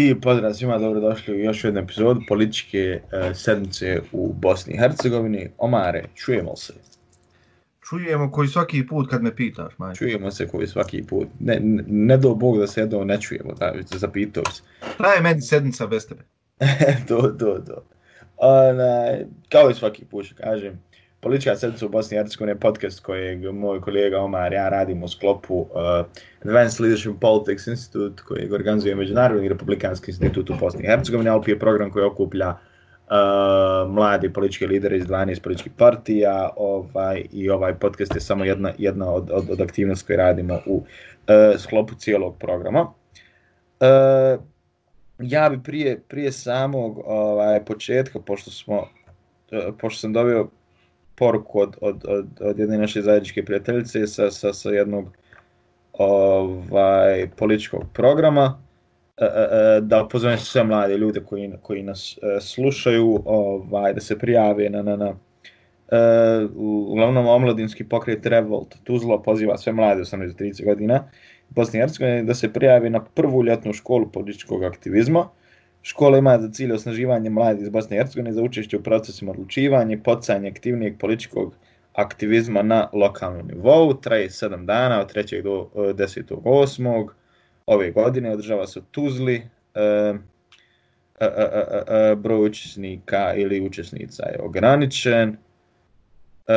I pozdrav svima, dobrodošli u još jednu epizodu političke uh, sedmice u Bosni i Hercegovini. Omare, čujemo se. Čujemo koji svaki put kad me pitaš, maj. Čujemo se koji svaki put. Ne, ne, ne do Bog da se jedno ne čujemo, da, već zapitao se. Šta je meni sedmica bez tebe? do, do, do. Ona, kao i svaki put, kažem, Politička sedmica u Bosni i Hercegovini je podcast kojeg moj kolega Omar ja radimo u sklopu uh, Advanced Leadership Politics Institute koji organizuje Međunarodni republikanski institut u Bosni i Hercegovini, ali je program koji okuplja uh, mladi politički lideri iz 12 političkih partija ovaj, i ovaj podcast je samo jedna, jedna od, od, od aktivnosti koje radimo u uh, sklopu cijelog programa. Uh, ja bi prije, prije samog ovaj, početka, pošto smo uh, pošto sam dobio poruku od, od, od, od jedne naše zajedničke prijateljice sa, sa, sa jednog ovaj političkog programa. E, e, e, da pozovem sve mlade ljude koji, koji nas slušaju ovaj da se prijave na, na, na uglavnom omladinski pokret Revolt Tuzla poziva sve mlade 18-30 godina Bosne i Hercegovine da se prijave na prvu ljetnu školu političkog aktivizma. Škola ima za cilj osnaživanje mladih iz Bosne i Hercegovine za učešće u procesima odlučivanja i podsanje aktivnijeg političkog aktivizma na lokalnom nivou. Traje 7 dana od 3. do 10. 8. ove godine. Održava se u Tuzli. E, e, e, e, broj učesnika ili učesnica je ograničen. E,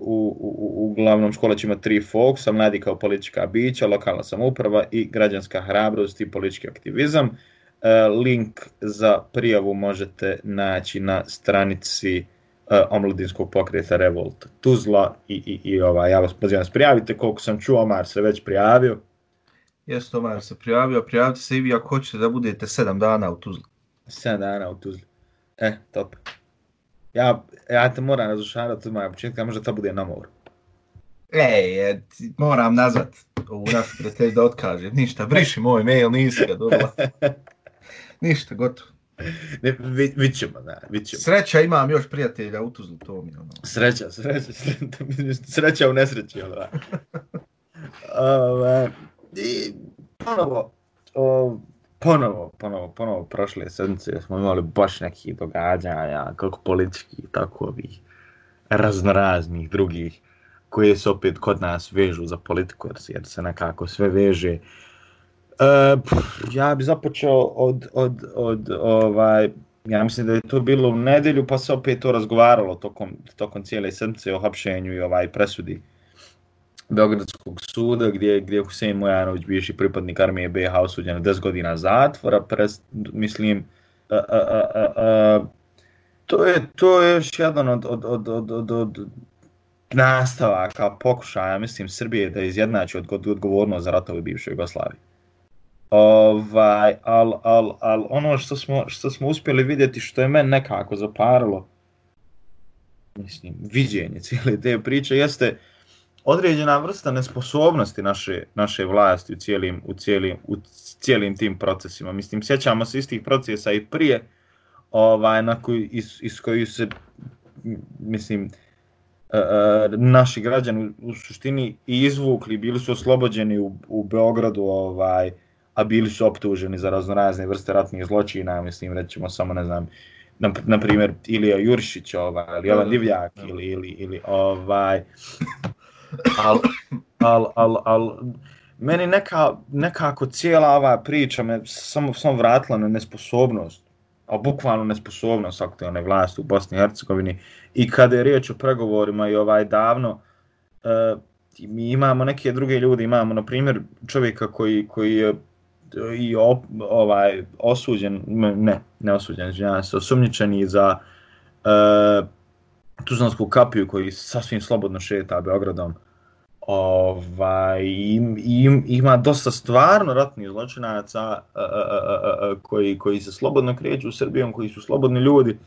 u, u, uglavnom škola će imati tri fokusa, mladi kao politička bića, lokalna samouprava i građanska hrabrost i politički aktivizam. E, link za prijavu možete naći na stranici uh, omladinskog pokreta Revolt Tuzla i, i, i ovaj, ja vas pozivam prijavite, koliko sam čuo, Omar se već prijavio. Jeste, Omar se prijavio, prijavite se i vi ako hoćete da budete sedam dana u Tuzli. Sedam dana u Tuzli. E, top. Ja, ja te moram razušarati od moja početka, možda to bude na moru. Ej, moram nazvat ovu našu prijatelj da otkaže. Ništa, briši moj mail, nisi ga dobila. Ništa, gotovo. Ne, vid, vid ćemo, da, vid ćemo. Sreća imam još prijatelja u Tuzlu, to mi ono. Sreća, sreća, sreća u nesreći, ono, da. Ove, I ponovo, o, ponovo, ponovo, ponovo, prošle sedmice smo imali baš neki događanja, kako politički, tako ovih raznoraznih drugih, koje se opet kod nas vežu za politiku, jer se nekako sve veže. Uh, E, ja bih započeo od, od, od, ovaj, ja mislim da je to bilo u nedelju, pa se opet to razgovaralo tokom, tokom cijele srce o hapšenju i ovaj presudi Beogradskog suda, gdje, gdje je Husein Mojanović, bivši pripadnik armije BH, osuđen 10 godina zatvora, pres, mislim, a, a, a, a, a, to, je, to je još jedan od, od, od, od, od, od nastavaka, pokušaja, mislim, Srbije da izjednači od, odgovornost za ratove bivše Jugoslavije. Ovaj, al, al, al ono što smo, što smo uspjeli vidjeti, što je meni nekako zaparalo, mislim, viđenje cijele te priče, jeste određena vrsta nesposobnosti naše, naše vlasti u cijelim, u, cijelim, u cijelim tim procesima. Mislim, sjećamo se istih procesa i prije, ovaj, na koji, iz, iz koji se, mislim, uh, naši građani u suštini i izvukli, bili su oslobođeni u, u Beogradu, ovaj, a bili su optuženi za raznorazne vrste ratnih zločina, mislim, rećemo samo, ne znam, na, na primjer, Ilija Juršić, ovaj, ili Jovan Divljak, ili, ili, ili, ovaj, al, al, al, al, meni neka, nekako cijela ova priča me samo, samo vratila na nesposobnost, a bukvalno nesposobnost aktualne vlasti u Bosni i Hercegovini, i kada je riječ o pregovorima i ovaj davno, uh, mi imamo neke druge ljude, imamo, na primjer, čovjeka koji, koji je i op, ovaj osuđen, ne, ne osuđen, znači se osumnjičeni za eh, uh, Tuzlansku kapiju koji sasvim slobodno šeta Beogradom. Ovaj, im, im, ima dosta stvarno ratnih zločinaca uh, uh, uh, koji, koji se slobodno kreću u Srbijom, koji su slobodni ljudi.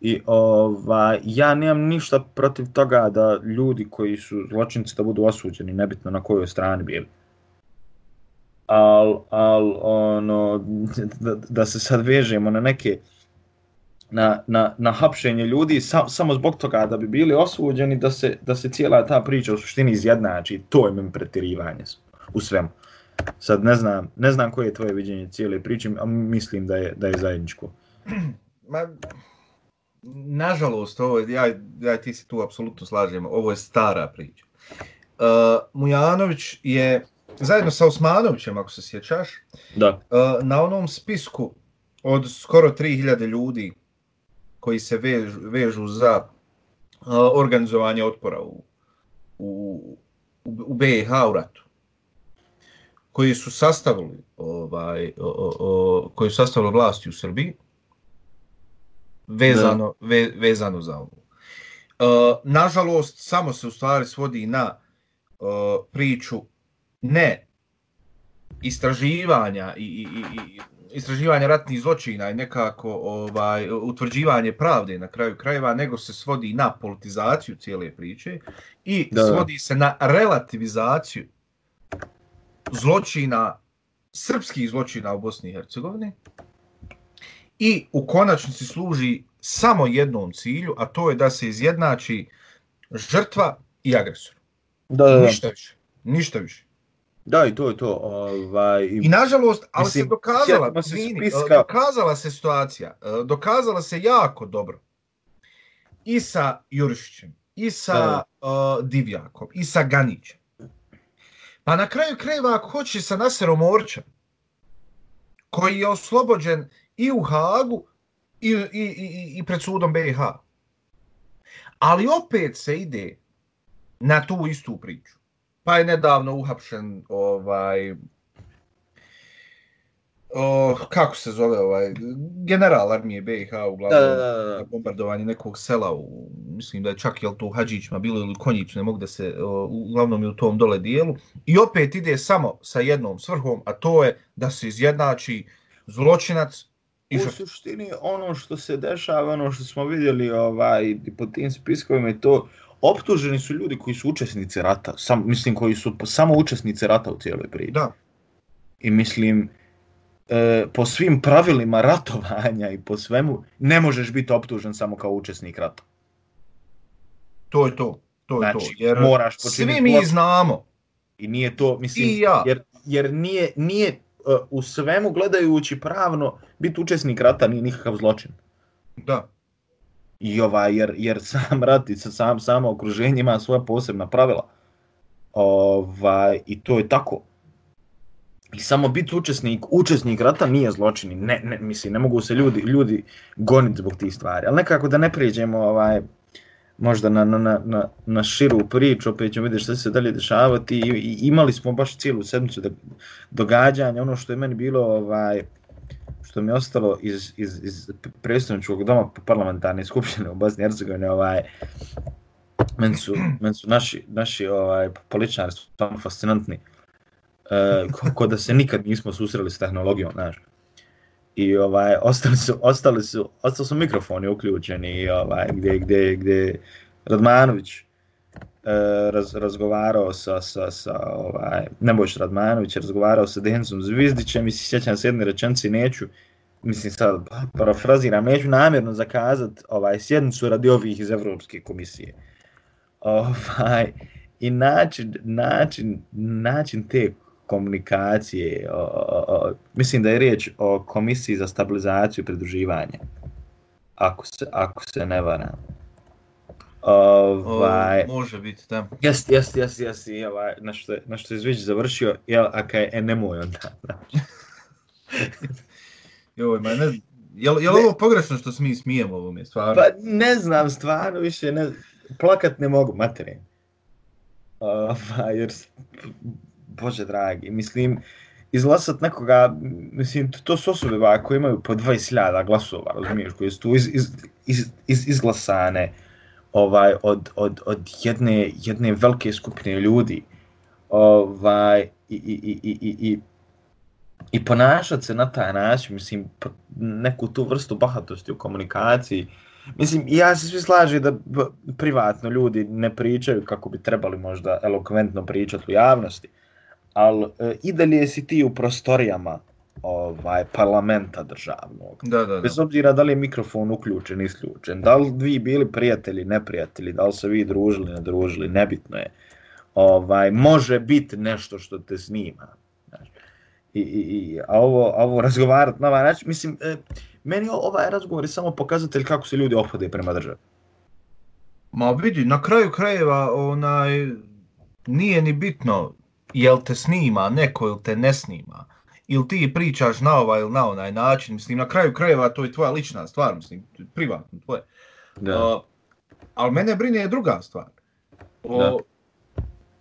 I ovaj, ja nemam ništa protiv toga da ljudi koji su zločinci da budu osuđeni, nebitno na kojoj strani bili al, al ono, da, da se sad vežemo na neke na, na, na hapšenje ljudi sa, samo zbog toga da bi bili osuđeni da se, da se cijela ta priča u suštini izjednači, to je meni pretirivanje u svemu. Sad ne znam, ne znam koje je tvoje viđenje cijele priče, a mislim da je, da je zajedničko. Ma, nažalost, ovo ja, ja ti se tu apsolutno slažem, ovo je stara priča. Uh, Mujanović je, zajedno sa Osmanovićem, ako se sjećaš, Da. uh, na onom spisku od skoro 3000 ljudi koji se vežu, vežu za uh, organizovanje otpora u, u, u, BiH u ratu, koji su sastavili ovaj, o, o, o, koji su sastavili vlasti u Srbiji, vezano, ve, vezano za ovo. Uh, nažalost, samo se u stvari svodi na uh, priču ne istraživanja i, i, i, istraživanja ratnih zločina i nekako ovaj utvrđivanje pravde na kraju krajeva, nego se svodi na politizaciju cijele priče i da. svodi se na relativizaciju zločina, srpskih zločina u Bosni i Hercegovini i u konačnici služi samo jednom cilju, a to je da se izjednači žrtva i agresor. Da, da, da. Ništa više. Ništa više. Da, i to je to. Ovaj, I nažalost, ali Mislim, se dokazala, se izvini, spiska- dokazala se situacija, e, dokazala se jako dobro. I sa Jurišićem, i sa uh, Divjakom, i sa Ganićem. Pa na kraju krajeva, ako hoće sa Naserom Orčem, koji je oslobođen i u Hagu, i, i, i, i pred sudom BiH. Ali opet se ide na tu istu priču. Pa je nedavno uhapšen ovaj o, kako se zove ovaj general armije BiH uglavnom Da, da, da, da. na bombardovanje nekog sela u, mislim da je čak jel to u Hadžićima bilo ili Konjić ne mogu da se o, uglavnom je u tom dole dijelu i opet ide samo sa jednom svrhom a to je da se izjednači zločinac i U suštini ono što se dešava, ono što smo vidjeli ovaj, po tim spiskovima je to, optuženi su ljudi koji su učesnici rata, sam, mislim koji su samo učesnici rata u cijeloj priči. Da, I mislim, e, po svim pravilima ratovanja i po svemu, ne možeš biti optužen samo kao učesnik rata. to je to. To je Znači, to. Jer moraš počiniti svi mi znamo. I nije to, mislim, I ja. jer, jer nije, nije e, u svemu gledajući pravno, biti učesnik rata nije nikakav zločin. Da. I ovaj, jer, jer sam rat i sa- sam, samo okruženje ima svoja posebna pravila. Ovaj, I to je tako. I samo biti učesnik, učesnik rata nije zločin. Ne, ne, mislim, ne mogu se ljudi, ljudi goniti zbog tih stvari. Ali nekako da ne prijeđemo ovaj, možda na, na, na, na, širu priču, opet ćemo vidjeti što se dalje dešavati. I, i imali smo baš cijelu sedmicu da, događanja. Ono što je meni bilo ovaj, što mi je ostalo iz, iz, iz predstavničkog doma parlamentarne skupštine u Bosni i Hercegovini, ovaj, meni su, men su naši, naši ovaj, političari stvarno fascinantni. E, ko, ko da se nikad nismo susreli s tehnologijom, znaš. I ovaj, ostali su, ostali su, ostali su mikrofoni uključeni, i, ovaj, gdje, gdje, gdje Radmanović E, raz, razgovarao sa, sa, sa ovaj, Nebojš Radmanović razgovarao sa Dencom Zvizdićem i se sjećam se jedne rečenice, neću, mislim sad parafraziram, neću namjerno zakazat ovaj, sjednicu radi ovih iz Evropske komisije. Ovaj, I način, način, način te komunikacije, o, o, o, mislim da je riječ o komisiji za stabilizaciju i pridruživanje, ako se, ako se ne varam. Ovaj, O, može biti, da. Jest, jest, jest, i ovaj, na što, na što je Zvić završio, jel, a kaj, e, nemoj onda. Joj, ma ne, jel, jel ovo pogrešno što se mi smijemo ovome, stvarno? Pa ne znam, stvarno više, ne, plakat ne mogu, materin. Ovaj, jer, bože dragi, mislim, izglasat nekoga, mislim, to su osobe ba, koje imaju po 20.000 glasova, razumiješ, koje su tu iz, iz, iz, iz, izglasane ovaj, od, od, od jedne, jedne velike skupine ljudi, ovaj, i, i, i, i, i, i i ponašati se na taj način, mislim, neku tu vrstu bahatosti u komunikaciji. Mislim, ja se svi slažem da privatno ljudi ne pričaju kako bi trebali možda elokventno pričati u javnosti, ali e, i dalje si ti u prostorijama ovaj parlamenta državnog. Da, da, da. Bez obzira da li je mikrofon uključen, isključen, da li vi bili prijatelji, neprijatelji, da li se vi družili, ne družili, nebitno je. Ovaj, može biti nešto što te snima. I, i, i a ovo, a ovo razgovarati na ovaj način, mislim, e, meni ovaj razgovor je samo pokazatelj kako se ljudi ophode prema državi. Ma vidi, na kraju krajeva onaj, nije ni bitno jel te snima neko ili te ne snima. Ili ti pričaš na ovaj ili na onaj način. Mislim, na kraju krajeva to je tvoja lična stvar, mislim, privatno tvoje. Da. Uh, ali mene brine je druga stvar. O, Da.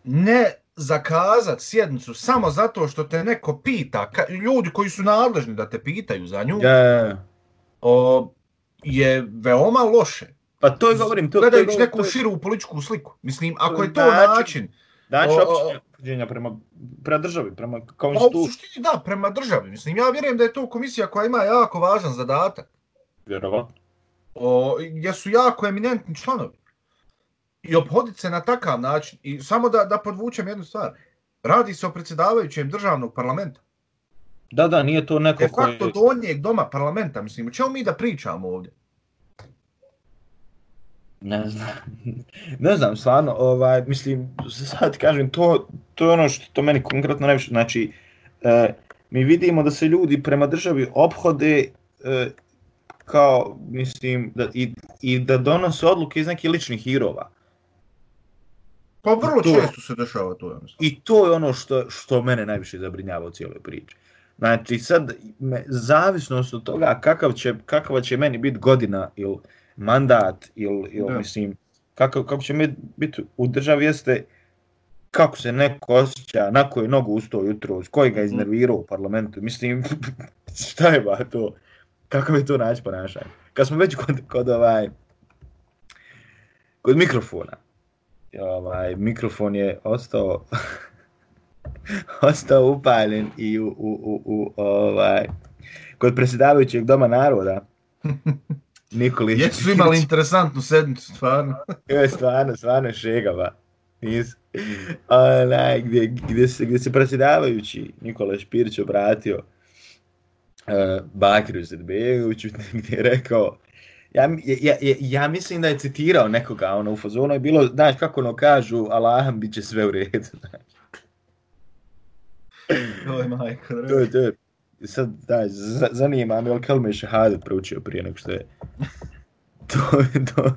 Ne zakazat sjednicu samo zato što te neko pita, ka, ljudi koji su nadležni da te pitaju za nju, ja. o, je veoma loše. Pa to je govorim, to, to je Gledajući govorim, neku to je- širu političku sliku. Mislim, ako je to način- način, Znači, O, o, ophođenja prema, prema državi, prema kao pa u suštini da, prema državi. Mislim, ja vjerujem da je to komisija koja ima jako važan zadatak. vjerovatno. o, gdje su jako eminentni članovi. I obhoditi se na takav način. I samo da, da podvučem jednu stvar. Radi se o predsjedavajućem državnog parlamenta. Da, da, nije to neko De koji... facto donjeg doma parlamenta. Mislim, o čemu mi da pričamo ovdje? Ne znam. ne znam, stvarno, ovaj, mislim, sad kažem, to, to je ono što to meni konkretno najviše, znači, e, mi vidimo da se ljudi prema državi ophode e, kao, mislim, da, i, i da donose odluke iz nekih ličnih hirova. Pa vrlo To- često se dešava to, ja mislim. I to je ono što, što mene najviše zabrinjava u cijeloj priči. Znači, sad, me, zavisnost od toga kakav će, kakva će meni biti godina ili mandat ili, ili Da. mislim, kakav, kako će mi biti u državi jeste kako se neko osjeća, na koju nogu ustao jutro, s koji ga iznervirao u parlamentu. Mislim, šta je ba to? Kako je to naći ponašanje? Kad smo već kod, kod ovaj, kod mikrofona, ovaj, mikrofon je ostao ostao upaljen i u, u, u, u ovaj, kod predsjedavajućeg doma naroda Nikolić. Jesu imali interesantnu sedmicu, stvarno. je stvarno, stvarno šegava. Nisu. Onaj, gdje, gdje, se, gdje se predsjedavajući Nikola Špirić obratio uh, Bakiru Zedbegoviću gdje je rekao ja, ja, ja, ja mislim da je citirao nekoga ono, u fazonu je bilo, znaš kako ono kažu Allaham bit će sve u redu. Oj, majko, to je, to je, sad, da, zanima me, ali Kalme je šahadet proučio prije nego što je to, je to,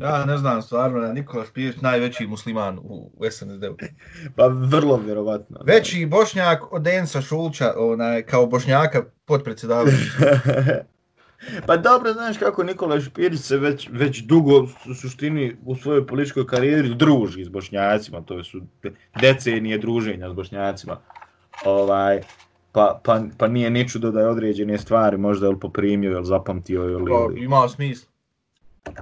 Ja ne znam, stvarno, Nikola Špijeć najveći musliman u, u SNSD-u. pa vrlo vjerovatno. Veći bošnjak od Densa Šulča, onaj, kao bošnjaka podpredsjedavajući. pa dobro, znaš kako Nikola Špirić se već, već dugo u suštini u svojoj političkoj karijeri druži s bošnjacima, to su decenije druženja s bošnjacima. Ovaj, pa, pa, pa nije ni čudo da je određene stvari možda ili poprimio ili zapamtio ili, Pa, ili, ima smisla.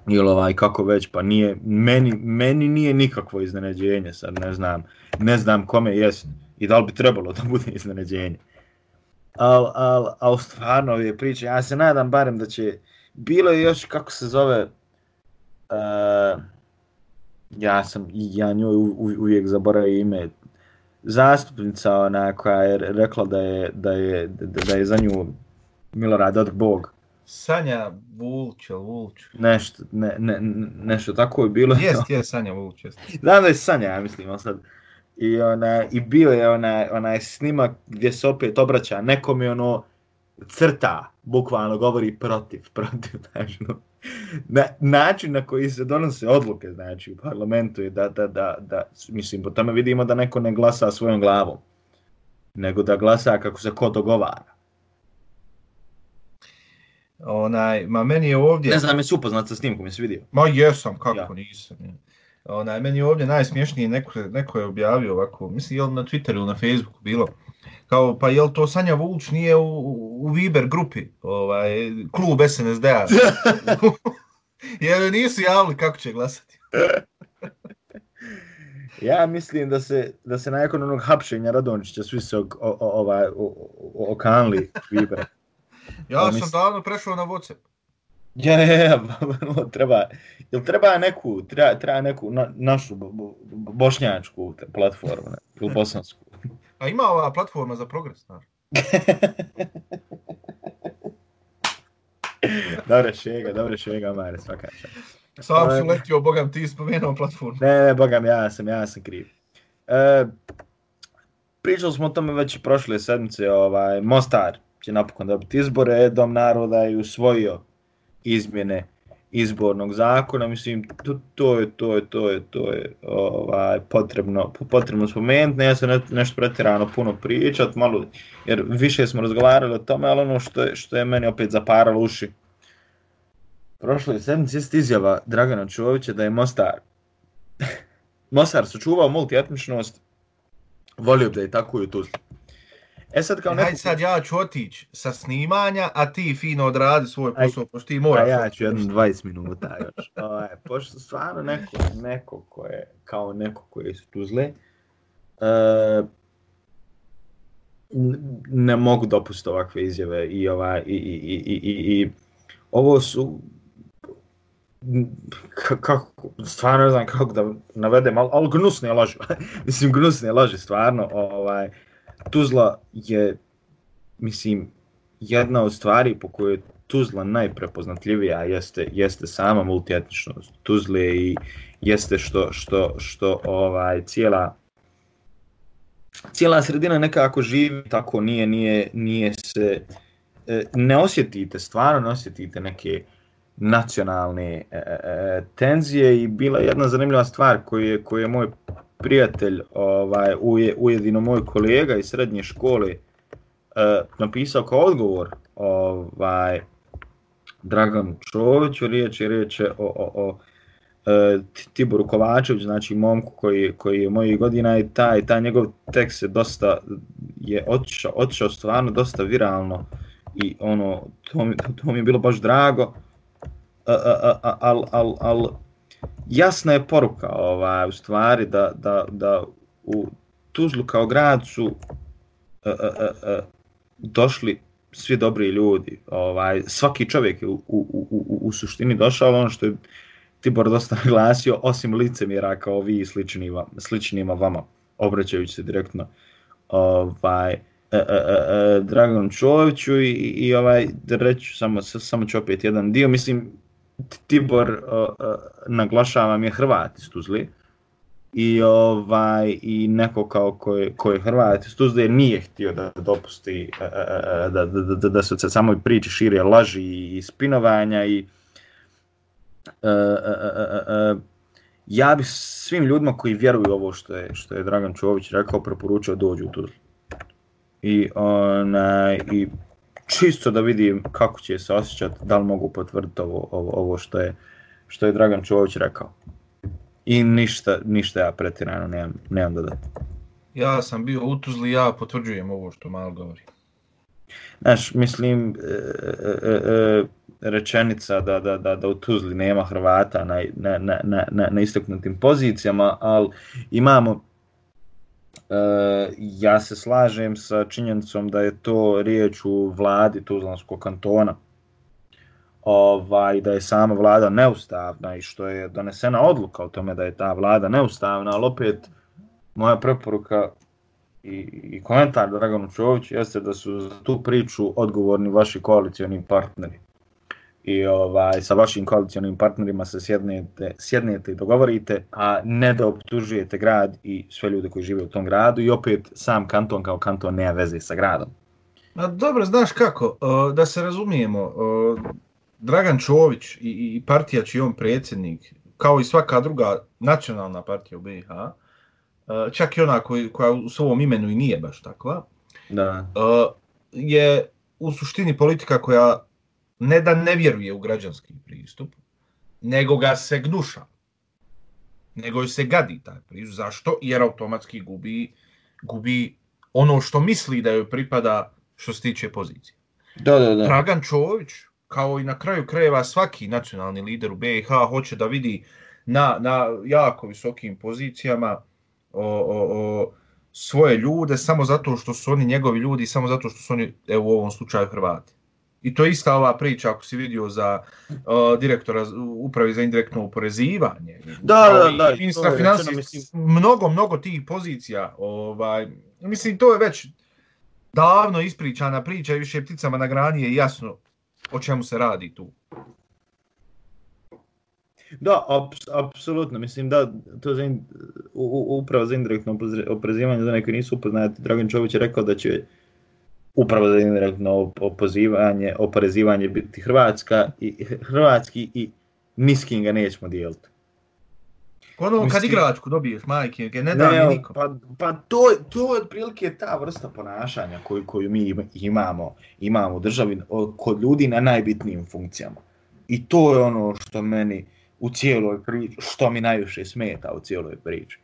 ili ovaj, kako već, pa nije, meni, meni nije nikakvo iznenađenje sad, ne znam, ne znam kome jest i da li bi trebalo da bude iznenađenje. Al, al, al stvarno je priča, ja se nadam barem da će, bilo je još, kako se zove, uh, ja sam, ja njoj u, u, uvijek zaboravio ime, zastupnica ona koja je rekla da je, da je, da, da je za nju Milorad od Bog, Sanja Vulć, jel Vulć? nešto, ne, ne, nešto tako je bilo. Jest, jest, Sanja Vulć, jest. Znam da je Sanja, ja mislim, sad. I, ona, I bio je onaj, onaj snimak gdje se opet obraća nekom je ono crta, bukvalno govori protiv, protiv, znači, no. Na, način na koji se donose odluke, znači, u parlamentu je da, da, da, da, mislim, po tome vidimo da neko ne glasa svojom glavom, nego da glasa kako se ko dogovara. Onaj, ma meni je ovdje... Ne znam, jesi upoznat sa snimkom, jesi vidio? Ma jesam, kako Ja. nisam. je. Onaj, meni je ovdje najsmješnije, neko, neko je objavio ovako, mislim je na Twitteru ili na Facebooku bilo, kao, pa jel to Sanja Vulić nije u, u Viber grupi, ovaj, klub SNSD-a, jer nisu javili kako će glasati. Ja mislim da se da se nakon onog hapšenja Radončića svi se ok, o, o, ovaj okanli Vibra. Ja Pa sam davno prešao na Whatsapp. Ja, ja, ja, treba, jel treba neku, treba, treba neku na, našu bo, bo, bošnjačku platformu, ne, ili bosansku. A ima ova platforma za progres, znaš. Dobre šega, dobre šega, Mare, svaka čast. Sam Pa- sam letio, bogam ti spomenuo platformu. Ne, ne, bogam, ja sam, ja sam kriv. E, pričali smo o tome već prošle sedmice, ovaj, Mostar će napokon dobiti izbore, Dom naroda je usvojio izmjene izbornog zakona, mislim, to, to je, to je, to je, to je ovaj, potrebno, potrebno spomenuti, ne ja sam ne, nešto pretjerano puno pričat, malo, jer više smo razgovarali o tome, ali ono što je, što je meni opet zaparalo uši, prošle sedmice jest izjava Dragana Čovića da je Mostar, Mostar sačuvao multietničnost, volio bi da je tako i u Tuzli. E sad kao neko... Hajde sad ja ću otići sa snimanja, a ti fino odradi svoj posao, pošto ti moraš... A ja ću jedno 20 minuta još. Ove, ovaj, pošto stvarno neko, neko ko je, kao neko koji je Tuzle, uh, ne mogu dopustiti ovakve izjave i, ova, i, i, i, i, i ovo su kako, stvarno ne znam kako da navedem, ali, ali gnusne laži, mislim gnusne laži, stvarno, ovaj, Tuzla je, mislim, jedna od stvari po kojoj je Tuzla najprepoznatljivija jeste, jeste sama multietničnost Tuzle i jeste što, što, što ovaj, cijela cijela sredina nekako živi tako nije nije nije se e, ne osjetite stvarno ne osjetite neke nacionalne e, e, e tenzije i bila jedna zanimljiva stvar koju je koju je moj prijatelj, ovaj, uje, ujedino moj kolega iz srednje škole, e, napisao kao odgovor ovaj, Dragan Čoviću, riječ je riječ o, o, o e, Tiboru Kovačević, znači momku koji, koji je mojih godina i taj, taj njegov tekst je dosta, je otišao, otišao stvarno dosta viralno i ono, to mi, to mi je bilo baš drago, uh, al, al, al, jasna je poruka ovaj, u stvari da, da, da u Tuzlu kao grad su uh, uh, uh, došli svi dobri ljudi. Ovaj, svaki čovjek je u, u, u, u suštini došao ono što je Tibor dosta naglasio, osim licemjera kao vi sličnima, sličnima vama, obraćajući se direktno ovaj, e, e, e, e Dragan Čoviću i, i ovaj, reću samo, samo ću opet jedan dio, mislim, Tibor uh, uh, naglašavam je Hrvat iz Tuzli i ovaj i neko kao koji koji Hrvat iz Tuzli nije htio da dopusti uh, da, da, da, da se samoj priči šire laži i spinovanja i uh, uh, uh, uh, ja bih svim ljudima koji vjeruju ovo što je što je Dragan Čović rekao preporučio dođu u Tuzlu. i onaj i čisto da vidim kako će se osjećati, da li mogu potvrditi ovo, ovo, ovo što, je, što je Dragan Čović rekao. I ništa, ništa ja pretirano nemam, nemam da dati. Ja sam bio u Tuzli, ja potvrđujem ovo što malo govori. Znaš, mislim, e, e, e, rečenica da, da, da, da u Tuzli nema Hrvata na, na, na, na, na istaknutim pozicijama, ali imamo ja se slažem sa činjenicom da je to riječ u vladi Tuzlanskog kantona. Ovaj, da je sama vlada neustavna i što je donesena odluka o tome da je ta vlada neustavna, ali opet moja preporuka i, i komentar Draganu Čoviću jeste da su za tu priču odgovorni vaši koalicioni partneri i ovaj sa vašim koalicionim partnerima se sjednete, sjednete i dogovorite, a ne da optužujete grad i sve ljude koji žive u tom gradu i opet sam kanton kao kanton nema veze sa gradom. A dobro, znaš kako, da se razumijemo, Dragan Čović i partija čiji on predsjednik, kao i svaka druga nacionalna partija u BiH, čak i ona koja u svom imenu i nije baš takva, da. je u suštini politika koja ne da ne vjeruje u građanski pristup, nego ga se gnuša. Nego se gadi taj pristup. Zašto? Jer automatski gubi, gubi ono što misli da joj pripada što se tiče pozicije. Da, da, da. Dragan Čović, kao i na kraju krajeva svaki nacionalni lider u BiH, hoće da vidi na, na jako visokim pozicijama o, o, o svoje ljude samo zato što su oni njegovi ljudi, samo zato što su oni, evo u ovom slučaju, Hrvati. I to je ista ova priča, ako si vidio za uh, direktora upravi za indirektno uporezivanje. Da, da, da. Ministra financija, mnogo, mnogo tih pozicija. Ovaj, mislim, to je već davno ispričana priča i više pticama na grani je jasno o čemu se radi tu. Da, aps, apsolutno. Mislim da to za u, u, upravo za indirektno oporezivanje, za neki nisu upoznati, Dragan Čović je rekao da će upravo za indirektno opozivanje, oporezivanje biti Hrvatska i Hrvatski i niskim ga nećemo dijeliti. Ono, kad igračku dobiješ, majke, ne da ne, mi nikom. Pa, pa to, to je otprilike ta vrsta ponašanja koju, koju mi imamo, imamo u državi kod ljudi na najbitnijim funkcijama. I to je ono što meni u cijeloj priči, što mi najviše smeta u cijeloj priči.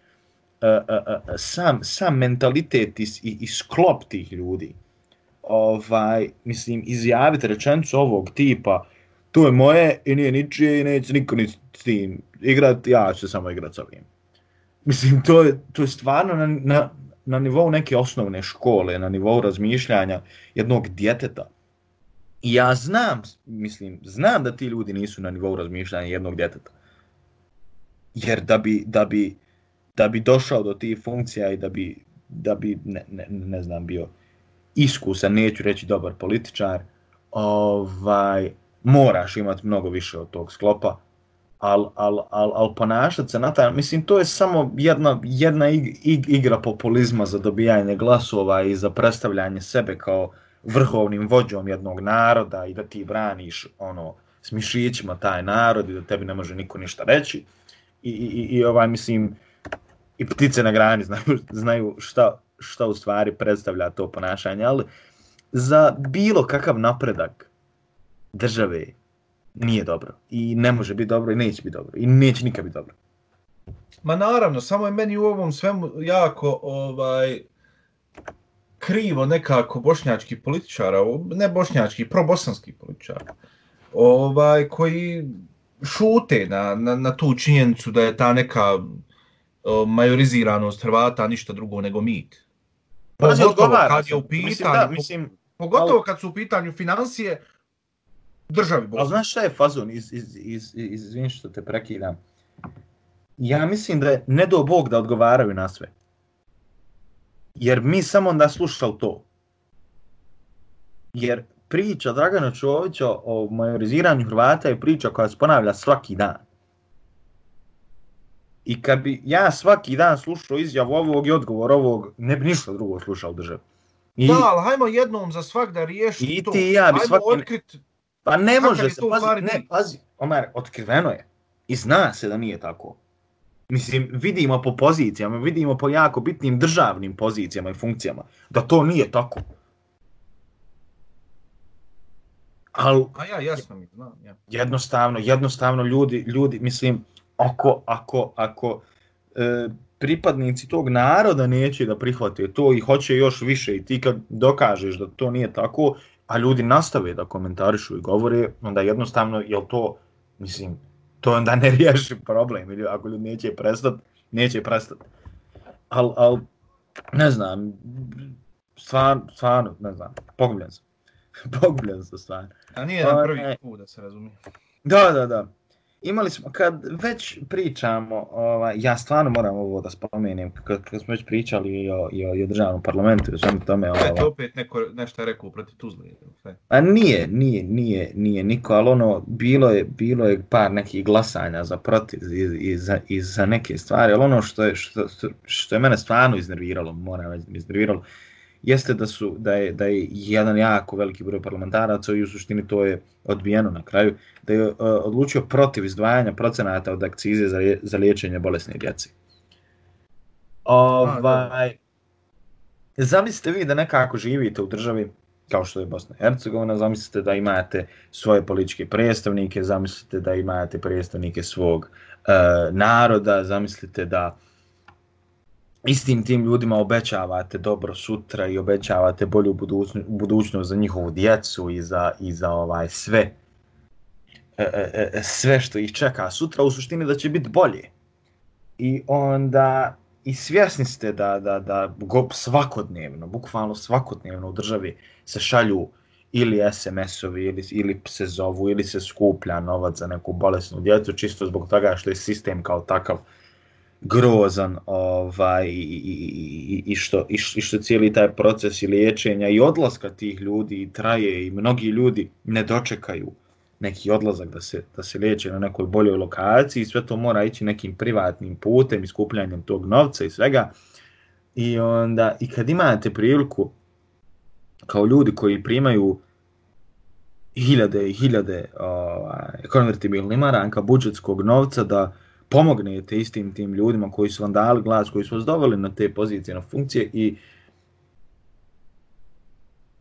Uh, uh, uh, sam, sam mentalitet i, i sklop tih ljudi, ovaj, mislim, izjaviti rečenicu ovog tipa, to je moje i nije ničije i neće niko ni s tim igrat, ja ću samo igrat sa ovim. Mislim, to je, to je stvarno na, na, na nivou neke osnovne škole, na nivou razmišljanja jednog djeteta. I ja znam, mislim, znam da ti ljudi nisu na nivou razmišljanja jednog djeteta. Jer da bi, da bi, da bi došao do tih funkcija i da bi, da bi ne, ne, ne znam, bio iskusan, neću reći dobar političar, ovaj, moraš imati mnogo više od tog sklopa, ali al, al, al ponašati se na taj, mislim, to je samo jedna, jedna igra populizma za dobijanje glasova i za predstavljanje sebe kao vrhovnim vođom jednog naroda i da ti braniš ono s mišićima taj narod i da tebi ne može niko ništa reći. I, i, i ovaj, mislim, i ptice na grani znaju, znaju šta, šta u stvari predstavlja to ponašanje, ali za bilo kakav napredak države nije dobro. I ne može biti dobro i neće biti dobro. I neće nikad biti dobro. Ma naravno, samo je meni u ovom svemu jako ovaj krivo nekako bošnjački političara, ne bošnjački, probosanski političara, ovaj, koji šute na, na, na tu činjenicu da je ta neka uh, majoriziranost Hrvata ništa drugo nego mit. Pogotovo kad je u pitanju, mislim, da, mislim, pogotovo kad su u pitanju financije, državi Bosne. Ali znaš šta je fazon, iz, iz, iz, iz, izvim što te prekidam. Ja mislim da je ne do Bog da odgovaraju na sve. Jer mi samo da slušali to. Jer priča Dragana Čovića o majoriziranju Hrvata je priča koja se ponavlja svaki dan. I kad bi ja svaki dan slušao izjav ovog i odgovor ovog, ne bi ništa drugo slušao državu. I, da, ali hajmo jednom za svak da riješi to. I ti ja bi svaki... Otkrit Pa ne može se, pazi, ne, pazi, Omer, otkriveno je. I zna se da nije tako. Mislim, vidimo po pozicijama, vidimo po jako bitnim državnim pozicijama i funkcijama, da to nije tako. Al, A ja, jasno mi, znam, ja. Jednostavno, jednostavno ljudi, ljudi, mislim, ako, ako, ako e, pripadnici tog naroda neće da prihvate to i hoće još više i ti kad dokažeš da to nije tako, a ljudi nastave da komentarišu i govore, onda jednostavno, jel to, mislim, to onda ne riješi problem, ili ako ljudi neće prestati, neće prestati. Al, al, ne znam, stvarno, stvarno, ne znam, pogubljen sam. pogubljen sam stvarno. A nije na pa, prvi put da se razumije. Da, da, da imali smo, kad već pričamo, ovaj, ja stvarno moram ovo da spomenem, kad, kad smo već pričali i o, i o, i o državnom parlamentu, i o tome... Ovaj, to opet neko nešto je rekao protiv Tuzle. A nije, nije, nije, nije niko, ali ono, bilo je, bilo je par nekih glasanja za protiv i, i, za, i za neke stvari, ali ono što je, što, što je mene stvarno iznerviralo, moram reći, iznerviralo, jeste da su da je da je jedan jako veliki broj parlamentaraca i u suštini to je odbijeno na kraju da je uh, odlučio protiv izdvajanja procenata od akcize za, za liječenje bolesne djece. Ovaj Zamislite vi da nekako živite u državi kao što je Bosna i Hercegovina, zamislite da imate svoje političke predstavnike, zamislite da imate predstavnike svog uh, naroda, zamislite da istim tim ljudima obećavate dobro sutra i obećavate bolju budućnost za njihovu djecu i za, i za ovaj sve e e, e, e, sve što ih čeka sutra u suštini da će biti bolje. I onda i svjesni ste da, da, da go svakodnevno, bukvalno svakodnevno u državi se šalju ili SMS-ovi ili, ili se zovu ili se skuplja novac za neku bolesnu djecu čisto zbog toga što je sistem kao takav grozan ovaj, i, i, i, što, i, što cijeli taj proces i liječenja i odlaska tih ljudi traje i mnogi ljudi ne dočekaju neki odlazak da se, da se liječe na nekoj boljoj lokaciji, i sve to mora ići nekim privatnim putem, iskupljanjem tog novca i svega. I onda, i kad imate priliku, kao ljudi koji primaju hiljade i hiljade ovaj, konvertibilnih maranka budžetskog novca da pomognete istim tim ljudima koji su vam dali glas, koji su vas doveli na te pozicije, na funkcije i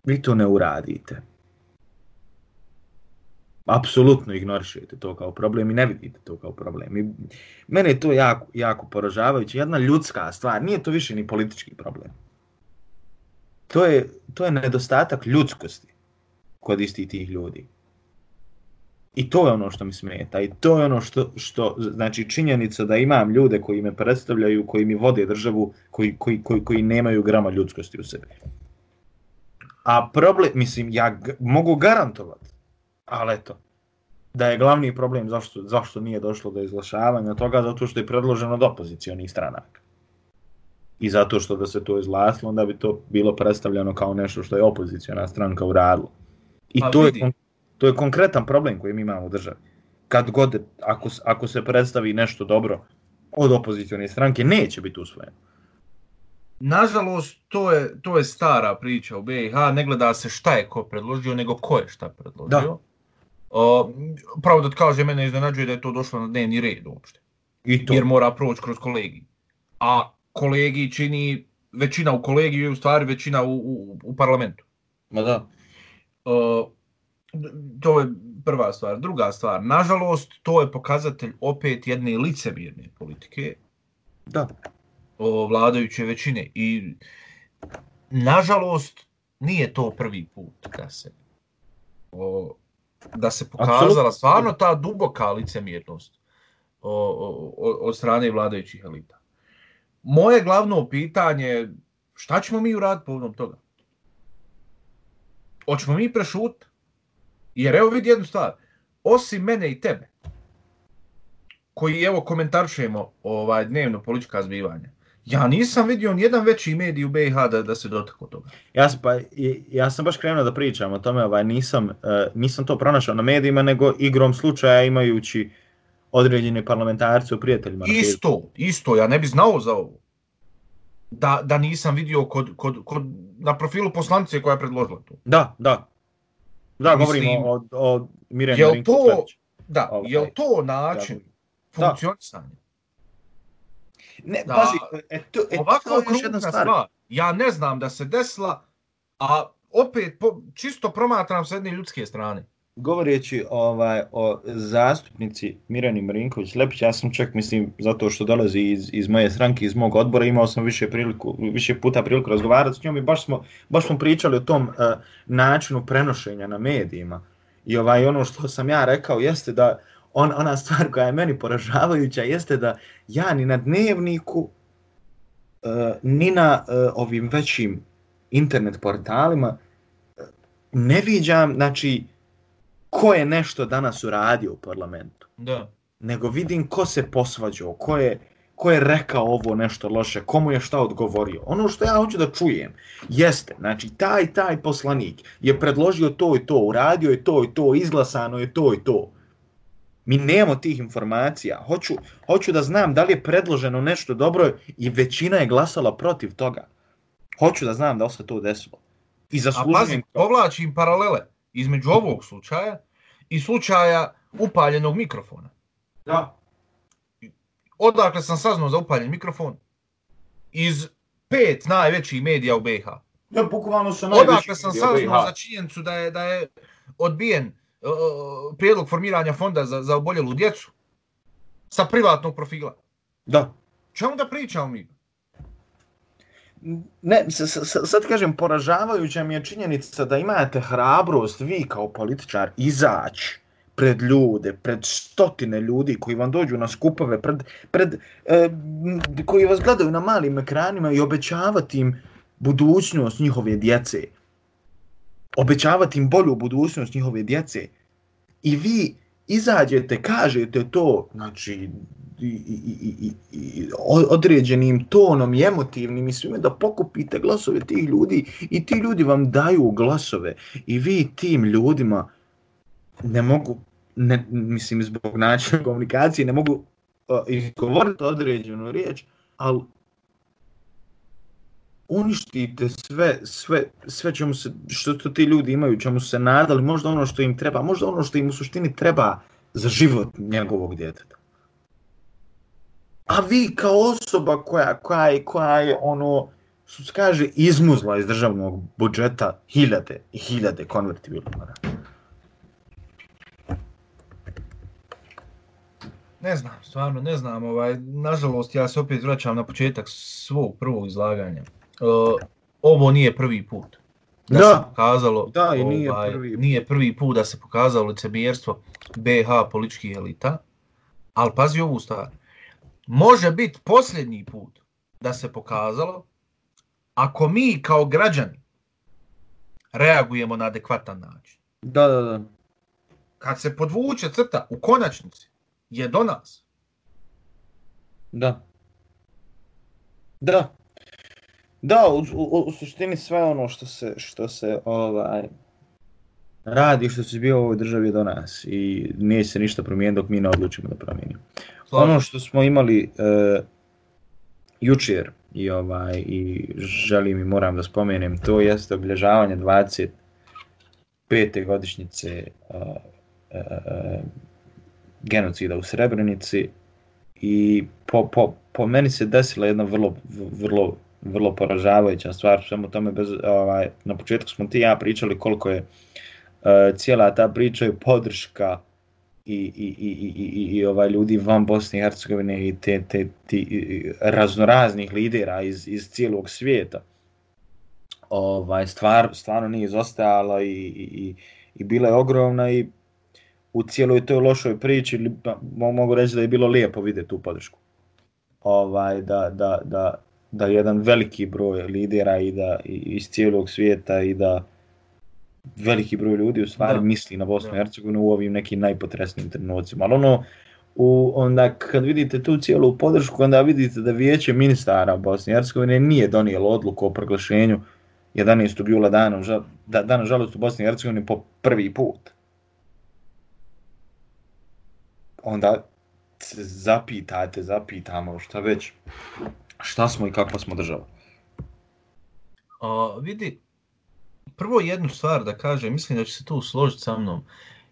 vi to ne uradite. Apsolutno ignorišujete to kao problem i ne vidite to kao problem. I mene je to jako, jako poražavajuće. Jedna ljudska stvar, nije to više ni politički problem. To je, to je nedostatak ljudskosti kod istih tih ljudi. I to je ono što mi smeta. I to je ono što, što znači činjenica da imam ljude koji me predstavljaju, koji mi vode državu, koji, koji, koji, koji nemaju grama ljudskosti u sebi. A problem, mislim, ja mogu garantovati, ali eto, da je glavni problem zašto, zašto nije došlo do izglašavanja toga, zato što je predloženo od opozicijonih stranaka. I zato što da se to izglasilo, onda bi to bilo predstavljeno kao nešto što je opozicijona stranka uradila. I pa to je, to je konkretan problem koji mi imamo u državi. Kad god, ako, ako se predstavi nešto dobro od opozicijone stranke, neće biti usvojeno. Nažalost, to je, to je stara priča u BiH, ne gleda se šta je ko predložio, nego ko je šta predložio. Da. Uh, pravo da kaže, mene iznenađuje da je to došlo na dnevni red uopšte. I to. Jer mora proći kroz kolegi. A kolegi čini većina u kolegiju i u stvari većina u, u, u parlamentu. Ma da. Uh, to je prva stvar. Druga stvar, nažalost, to je pokazatelj opet jedne licemjerne politike. Da. O vladajuće većine. I nažalost, nije to prvi put da se o, da se pokazala Absolutno. stvarno ta duboka licemjernost od strane vladajućih elita. Moje glavno pitanje šta ćemo mi uraditi povodom toga? Hoćemo mi prešut? Jer evo vidi jednu stvar. Osim mene i tebe, koji evo komentaršujemo ovaj dnevno politička zbivanja, ja nisam vidio ni jedan veći medij u BiH da, da se dotako toga. Ja sam, pa, ja sam baš krenuo da pričam o tome, ovaj, nisam, uh, nisam to pronašao na medijima, nego igrom slučaja imajući određene parlamentarce u prijateljima. Isto, isto, ja ne bi znao za ovo. Da, da nisam vidio kod, kod, kod, na profilu poslanice koja je predložila to. Da, da. Da, govorimo o, o Mirjani je to, Da, ovaj, je to način da. funkcionisanja? Ne, da, pazi, e, to, e, ovako to je još jedna stvar. stvar. Ja ne znam da se desila, a opet po, čisto promatram sa jedne ljudske strane govoreći ovaj o zastupnici Mirani Marinković Lepić, ja sam čak mislim zato što dolazi iz, iz moje stranke, iz mog odbora, imao sam više priliku više puta priliku razgovarati s njom i baš smo baš smo pričali o tom uh, načinu prenošenja na medijima. I ovaj ono što sam ja rekao jeste da on, ona stvar koja je meni poražavajuća jeste da ja ni na dnevniku uh, ni na uh, ovim većim internet portalima uh, ne viđam, znači, ko je nešto danas uradio u parlamentu. Da. Nego vidim ko se posvađao, ko je, ko je rekao ovo nešto loše, komu je šta odgovorio. Ono što ja hoću da čujem jeste, znači taj taj poslanik je predložio to i to, uradio je to i to, izglasano je to i to. Mi nemamo tih informacija. Hoću, hoću da znam da li je predloženo nešto dobro i većina je glasala protiv toga. Hoću da znam da se to desilo. I zaslužujem... A pazi, povlačim paralele između ovog slučaja i slučaja upaljenog mikrofona. Da. Odakle sam saznao za upaljen mikrofon? Iz pet najvećih medija u BiH. Ja, bukvalno sam Odakle sam saznao za činjenicu da je, da je odbijen uh, prijedlog formiranja fonda za, za oboljelu djecu sa privatnog profila. Da. Čemu da pričamo mi? Ne, sad kažem, poražavajuća mi je činjenica da imate hrabrost vi kao političar izaći pred ljude, pred stotine ljudi koji vam dođu na skupove, pred, pred, e, koji vas gledaju na malim ekranima i obećavati im budućnost njihove djece. Obećavati im bolju budućnost njihove djece. I vi izađete, kažete to, znači, i, i, i, i, određenim tonom i emotivnim i svime da pokupite glasove tih ljudi i ti ljudi vam daju glasove i vi tim ljudima ne mogu, ne, mislim, zbog načina komunikacije ne mogu uh, izgovoriti određenu riječ, ali uništite sve, sve, sve čemu se, što to ti ljudi imaju, čemu se nadali, možda ono što im treba, možda ono što im u suštini treba za život njegovog djeteta. A vi kao osoba koja, koja, je, koja je ono, što se kaže, izmuzla iz državnog budžeta hiljade i hiljade konvertibilna. Ne znam, stvarno ne znam, ovaj, nažalost ja se opet vraćam na početak svog prvog izlaganja. Uh, ovo nije prvi put da, da se pokazalo, da, i nije, ovaj, prvi. nije prvi put da se pokazalo licemjerstvo BH političkih elita, ali pazi ovu stvar, može biti posljednji put da se pokazalo ako mi kao građani reagujemo na adekvatan način. Da, da, da. Kad se podvuče crta u konačnici, je do nas. Da. Da. Da, u, u, u suštini sve ono što se, što se ovaj, radi, što se bio u ovoj državi do nas i nije se ništa promijeniti dok mi ne odlučimo da promijenimo. Ono što smo imali uh, jučer i, ovaj, i želim i moram da spomenem, to jeste obilježavanje 25. godišnjice uh, uh, genocida u Srebrenici i po, po, po meni se desila jedna vrlo, vrlo, vrlo poražavajuća stvar, samo tome bez, ovaj, na početku smo ti ja pričali koliko je uh, cijela ta priča i podrška i, i, i, i, i, ovaj ljudi van Bosne i Hercegovine i te, te, ti raznoraznih lidera iz, iz cijelog svijeta ovaj, stvar, stvarno nije izostajala i, i, i, i bila je ogromna i u cijeloj toj lošoj priči pa, mogu reći da je bilo lijepo vidjeti tu podršku. Ovaj, da, da, da, da jedan veliki broj lidera i da i, iz cijelog svijeta i da veliki broj ljudi u stvari da. misli na Bosnu i Hercegovinu u ovim nekim najpotresnijim trenucima. Ali ono, u, onda kad vidite tu cijelu podršku, onda vidite da vijeće ministara Bosne i Hercegovine nije donijelo odluku o proglašenju 11. jula dana, da, dana žalost u Bosni i Hercegovini po prvi put. onda se zapitate, zapitamo šta već, šta smo i kakva smo država. A, vidi, prvo jednu stvar da kažem, mislim da će se tu složiti sa mnom.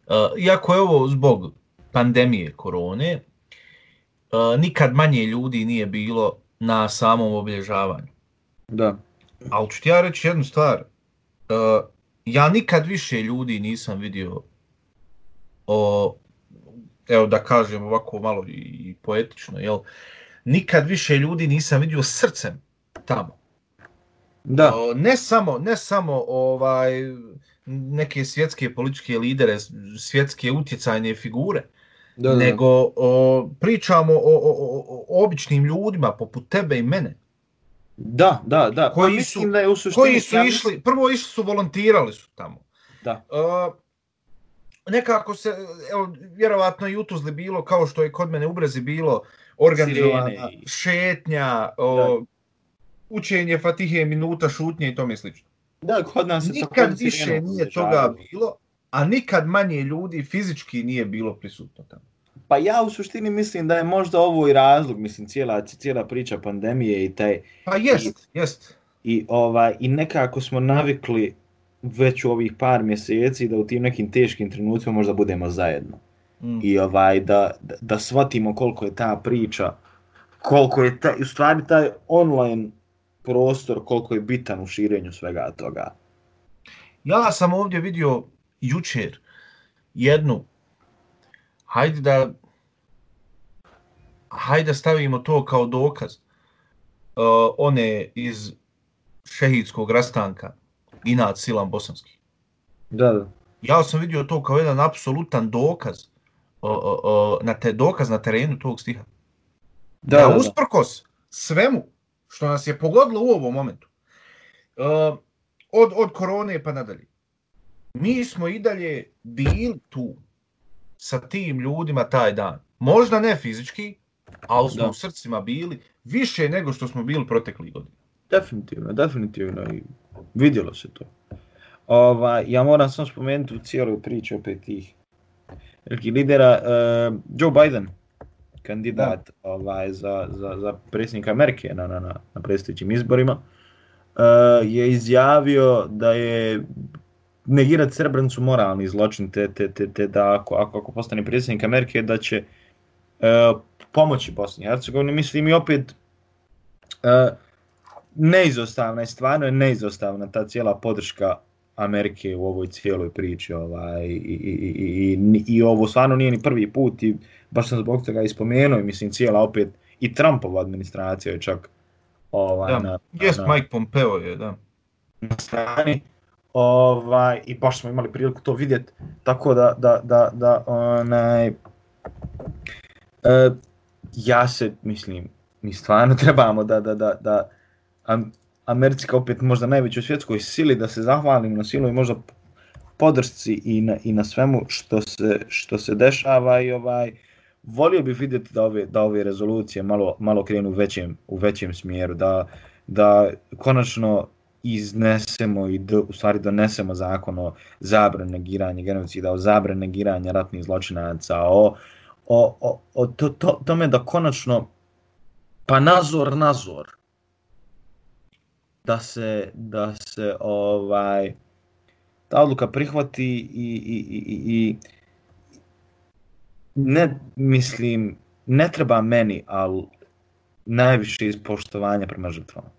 A, iako je ovo zbog pandemije korone, a, nikad manje ljudi nije bilo na samom obilježavanju. Da. Ali ću ti ja reći jednu stvar. A, ja nikad više ljudi nisam vidio o evo da kažem ovako malo i poetično, jel, nikad više ljudi nisam vidio srcem tamo. Da. Ne samo, ne samo ovaj neke svjetske političke lidere, svjetske utjecajne figure, da, da. nego o, pričamo o, o, o, o običnim ljudima poput tebe i mene. Da, da, da. Pa koji su, da je u koji su išli, prvo išli su, volontirali su tamo. Da. Uh, nekako se, evo, vjerovatno i utuzli bilo, kao što je kod mene u Brezi bilo, organizovana šetnja, o, učenje fatihe minuta, šutnje i tome slično. Da, kod nas nikad više nije toga bilo, a nikad manje ljudi fizički nije bilo prisutno tamo. Pa ja u suštini mislim da je možda ovo i razlog, mislim, cijela, cijela priča pandemije i taj... Pa jest, i, jest. I, ovaj, I nekako smo navikli već u ovih par mjeseci da u tim nekim teškim trenucima možda budemo zajedno. Mm. I ovaj da, da, da shvatimo koliko je ta priča, koliko je ta, u stvari taj online prostor, koliko je bitan u širenju svega toga. Ja sam ovdje vidio jučer jednu, hajde da, hajde stavimo to kao dokaz, uh, one iz šehidskog rastanka, inat silan bosanski. Da, da. Ja sam vidio to kao jedan apsolutan dokaz o, o, o, na te dokaz na terenu tog stiha. Da, da, da usprkos svemu što nas je pogodilo u ovom momentu, uh, od, od korone pa nadalje, mi smo i dalje bili tu sa tim ljudima taj dan. Možda ne fizički, ali smo da. u srcima bili više nego što smo bili protekli godina. Definitivno, definitivno. I vidjelo se to. Ova, ja moram sam spomenuti u cijeloj priči opet tih velikih lidera, uh, Joe Biden, kandidat ovaj, za, za, za predsjednika Amerike na, na, na, na predstavljićim izborima, uh, je izjavio da je negirat Srebrenicu moralni zločin, te, te, te, te da ako, ako, ako postane predsjednik Amerike, da će uh, pomoći Bosni i Hercegovini. Mislim i opet uh, neizostavna je, stvarno je neizostavna ta cijela podrška Amerike u ovoj cijeloj priči ovaj, i, i, i, i, i ovo stvarno nije ni prvi put i baš sam zbog toga ispomenuo i mislim cijela opet i Trumpova administracija je čak ovaj, da, na, yes, na, Mike Pompeo je, da. na strani ovaj, i baš smo imali priliku to vidjeti tako da, da, da, da onaj, uh, ja se mislim mi stvarno trebamo da, da, da, da Americka opet možda najvećoj svjetskoj sili da se zahvalim na silu i možda podršci i na, i na svemu što se, što se dešava i ovaj volio bih vidjeti da ove, da ove rezolucije malo, malo krenu u većem, u većem smjeru, da, da konačno iznesemo i do, u stvari donesemo zakon o zabrane negiranja genocida, o zabrane negiranja ratnih zločinaca, o, o, o, o to, to, tome da konačno pa nazor, nazor, da se da se ovaj ta odluka prihvati i, i, i, i ne mislim ne treba meni al najviše iz poštovanja prema žrtvama.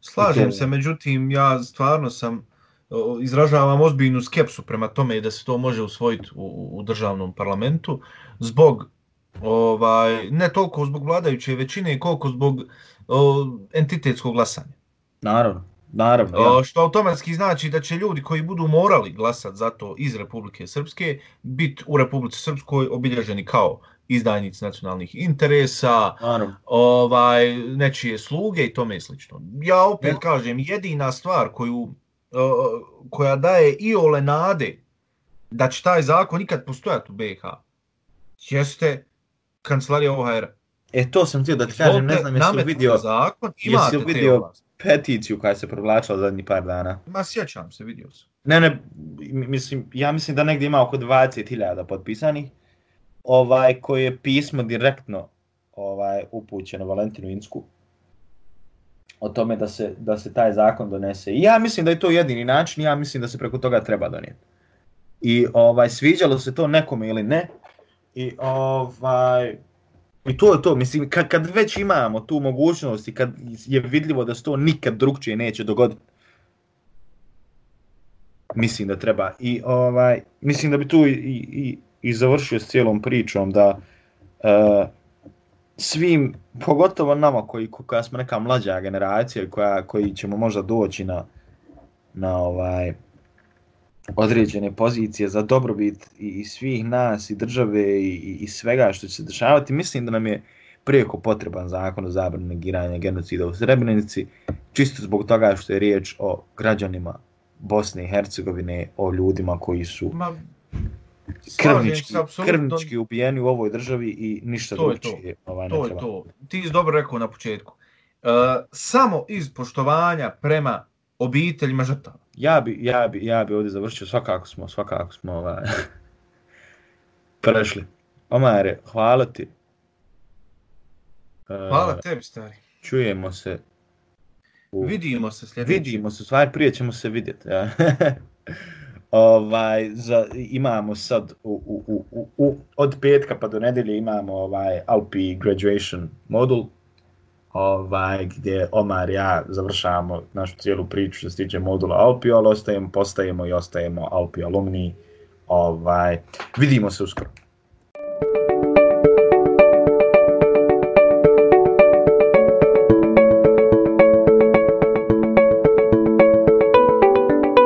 Slažem se, međutim ja stvarno sam izražavam ozbiljnu skepsu prema tome da se to može usvojiti u, u državnom parlamentu zbog ovaj ne toliko zbog vladajuće većine koliko zbog o, entitetskog glasanja. Naravno, naravno. Ja. Što automatski znači da će ljudi koji budu morali glasati za to iz Republike Srpske biti u Republike Srpskoj obilježeni kao izdajnici nacionalnih interesa, naravno. ovaj, nečije sluge i tome slično. Ja opet ja. kažem, jedina stvar koju, koja daje i ole nade da će taj zakon nikad postojati u BiH, jeste kancelarija OHR. E to sam htio da ti kažem, ne znam jesi li vidio, zakon, jesi vidio peticiju koja se provlačila zadnji par dana. Ma sjećam se, vidio sam. Ne, ne, mislim, ja mislim da negdje ima oko 20.000 potpisanih, ovaj, koje je pismo direktno ovaj, upućeno Valentinu Insku o tome da se, da se taj zakon donese. I ja mislim da je to jedini način, ja mislim da se preko toga treba donijeti. I ovaj sviđalo se to nekome ili ne. I ovaj I to je to, mislim, kad, kad već imamo tu mogućnost i kad je vidljivo da se to nikad drugčije neće dogoditi, mislim da treba. I ovaj, mislim da bi tu i, i, i završio s cijelom pričom da uh, svim, pogotovo nama koji, koja smo neka mlađa generacija koja, koji ćemo možda doći na, na ovaj, određene pozicije za dobrobit i, i svih nas i države i, i svega što će se dešavati, mislim da nam je prijeko potreban zakon o zabrani negiranja genocida u Srebrenici, čisto zbog toga što je riječ o građanima Bosne i Hercegovine, o ljudima koji su Ma, krvnički, se, krvnički ubijeni u ovoj državi i ništa drugčije ovaj, to je to. Ti si dobro rekao na početku. Uh, samo iz poštovanja prema obiteljima žrtava ja bi, ja bi, ja bi ovdje završio svakako smo, svakako smo ovaj, prešli. Omare, hvala ti. Hvala uh, tebi, stari. Čujemo se. U... Vidimo se sljedeći. Vidimo se, stvari prije ćemo se vidjeti. Ja. ovaj, za, imamo sad u, u, u, u, u, od petka pa do nedelje imamo ovaj Alpi graduation modul ovaj, gdje Omar ja završavamo našu cijelu priču što se tiče modula Alpio, ali ostajemo, postajemo i ostajemo Alpio alumni. Ovaj, vidimo se uskoro.